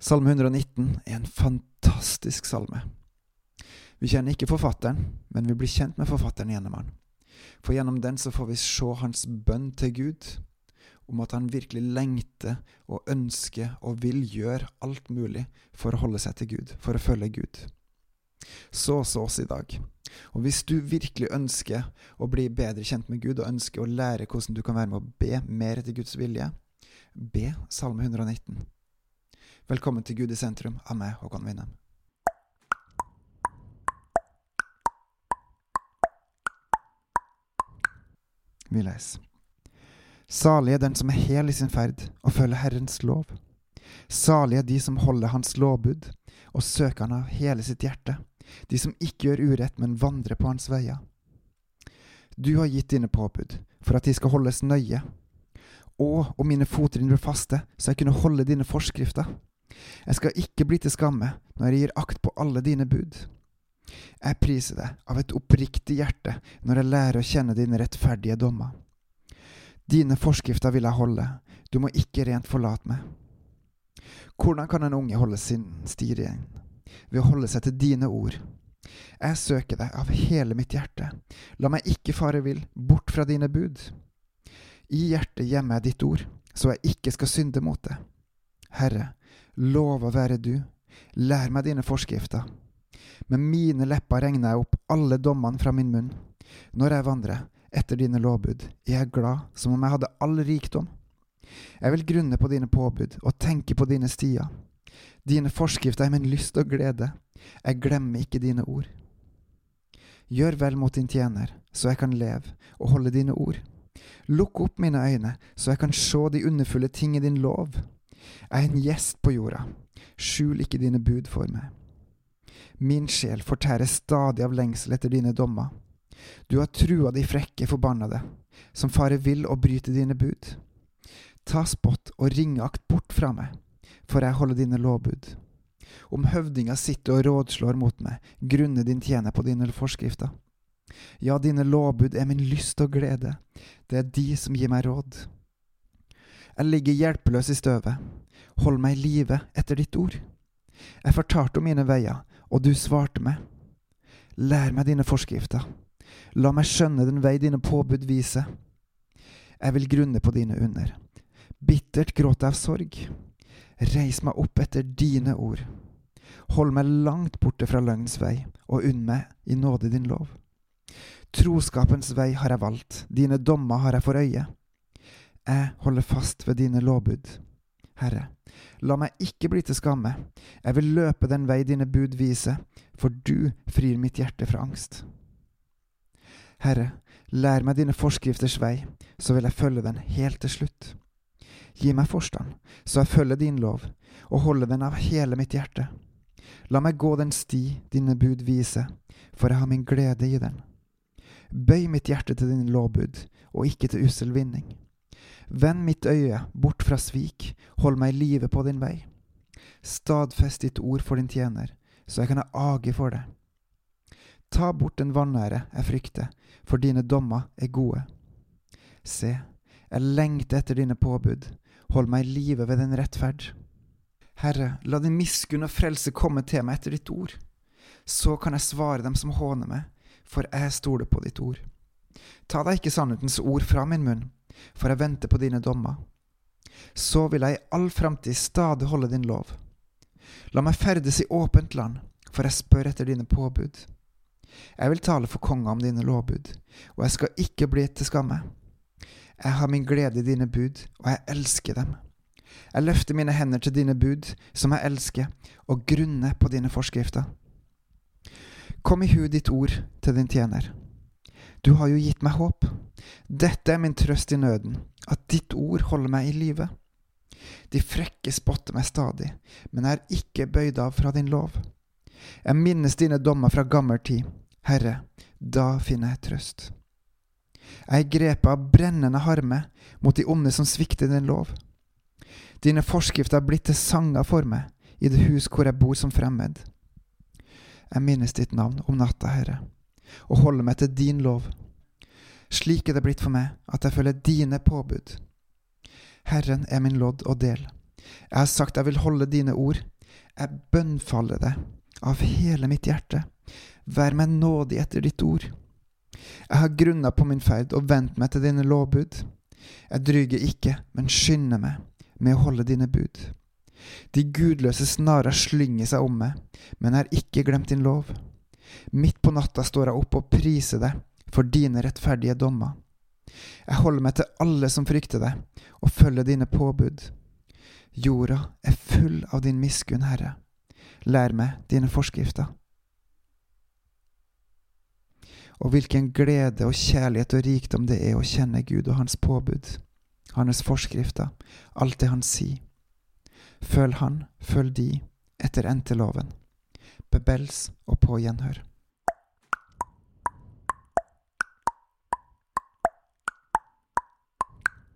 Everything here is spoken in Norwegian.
Salme 119 er en fantastisk salme. Vi kjenner ikke forfatteren, men vi blir kjent med forfatteren gjennom han. For gjennom den så får vi se hans bønn til Gud, om at han virkelig lengter og ønsker og vil gjøre alt mulig for å holde seg til Gud, for å følge Gud. Så også oss i dag. Og hvis du virkelig ønsker å bli bedre kjent med Gud, og ønsker å lære hvordan du kan være med å be mer etter Guds vilje, be Salme 119. Velkommen til Gud i sentrum av meg, Håkon Winnem. Vi leser. Salig er den som er hel i sin ferd og følger Herrens lov. Salig er de som holder Hans lovbud og søker Han av hele sitt hjerte, de som ikke gjør urett, men vandrer på Hans veier. Du har gitt dine påbud for at de skal holdes nøye. Og om mine fottrinn blir faste, så jeg kunne holde dine forskrifter. Jeg skal ikke bli til skamme når jeg gir akt på alle dine bud. Jeg priser deg av et oppriktig hjerte når jeg lærer å kjenne dine rettferdige dommer. Dine forskrifter vil jeg holde, du må ikke rent forlate meg. Hvordan kan en unge holde sin sti ren? Ved å holde seg til dine ord. Jeg søker deg av hele mitt hjerte, la meg ikke fare vill bort fra dine bud. I hjertet gjemmer jeg ditt ord, så jeg ikke skal synde mot det. Herre, lov å være du, lær meg dine forskrifter. Med mine lepper regner jeg opp alle dommene fra min munn. Når jeg vandrer etter dine lovbud, er jeg glad som om jeg hadde all rikdom. Jeg vil grunne på dine påbud og tenke på dine stier. Dine forskrifter er min lyst og glede. Jeg glemmer ikke dine ord. Gjør vel mot din tjener, så jeg kan leve og holde dine ord. Lukk opp mine øyne, så jeg kan se de underfulle ting i din lov. Jeg er en gjest på jorda. Skjul ikke dine bud for meg. Min sjel fortærer stadig av lengsel etter dine dommer. Du har trua de frekke forbannede, som farer vill og bryter dine bud. Ta spott og ringeakt bort fra meg, for jeg holder dine lovbud. Om høvdinga sitter og rådslår mot meg, grunner din tjener på dine forskrifter. Ja, dine lovbud er min lyst og glede, det er de som gir meg råd. Jeg ligger hjelpeløs i støvet, hold meg i live etter ditt ord. Jeg fortalte om mine veier, og du svarte meg. Lær meg dine forskrifter. La meg skjønne den vei dine påbud viser. Jeg vil grunne på dine under. Bittert gråter jeg av sorg. Reis meg opp etter dine ord. Hold meg langt borte fra løgnens vei, og unn meg i nåde din lov. Troskapens vei har jeg valgt, dine dommer har jeg for øye. Jeg holder fast ved dine lovbud. Herre, la meg ikke bli til skamme, jeg vil løpe den vei dine bud viser, for du frir mitt hjerte fra angst. Herre, lær meg dine forskrifters vei, så vil jeg følge den helt til slutt. Gi meg forstand, så jeg følger din lov, og holder den av hele mitt hjerte. La meg gå den sti dine bud viser, for jeg har min glede i den. Bøy mitt hjerte til dine lovbud, og ikke til ussel vinning. Vend mitt øye bort fra svik, hold meg i live på din vei. Stadfest ditt ord for din tjener, så jeg kan ha age for det. Ta bort den vanære jeg frykter, for dine dommer er gode. Se, jeg lengter etter dine påbud, hold meg i live ved din rettferd. Herre, la din miskunn og frelse komme til meg etter ditt ord. Så kan jeg svare dem som håner meg, for jeg stoler på ditt ord. Ta deg ikke sannhetens ord fra min munn for jeg venter på dine dommer. Så vil jeg i all framtid stadig holde din lov. La meg ferdes i åpent land, for jeg spør etter dine påbud. Jeg vil tale for konga om dine lovbud, og jeg skal ikke bli til skamme. Jeg har min glede i dine bud, og jeg elsker dem. Jeg løfter mine hender til dine bud, som jeg elsker, og grunner på dine forskrifter. Kom i hu ditt ord til din tjener. Du har jo gitt meg håp. Dette er min trøst i nøden, at ditt ord holder meg i live. De frekke spotter meg stadig, men jeg er ikke bøyd av fra din lov. Jeg minnes dine dommer fra gammel tid. Herre, da finner jeg trøst. Jeg er grepet av brennende harme mot de onde som svikter din lov. Dine forskrifter har blitt til sanger for meg i det hus hvor jeg bor som fremmed. Jeg minnes ditt navn om natta, Herre og holde meg til din lov. Slik er det blitt for meg at jeg følger dine påbud. Herren er min lodd og del. Jeg har sagt jeg vil holde dine ord. Jeg bønnfaller deg av hele mitt hjerte. Vær meg nådig etter ditt ord. Jeg har grunna på min ferd og vendt meg til dine lovbud. Jeg dryger ikke, men skynder meg med å holde dine bud. De gudløse snarer slynger seg om meg, men har ikke glemt din lov. Midt på natta står jeg opp og priser deg for dine rettferdige dommer. Jeg holder meg til alle som frykter deg, og følger dine påbud. Jorda er full av din miskunn, Herre. Lær meg dine forskrifter. Og hvilken glede og kjærlighet og rikdom det er å kjenne Gud og Hans påbud, Hans forskrifter, alt det Han sier. Følg Han, følg de, etter enteloven. Bebels og på gjenhør.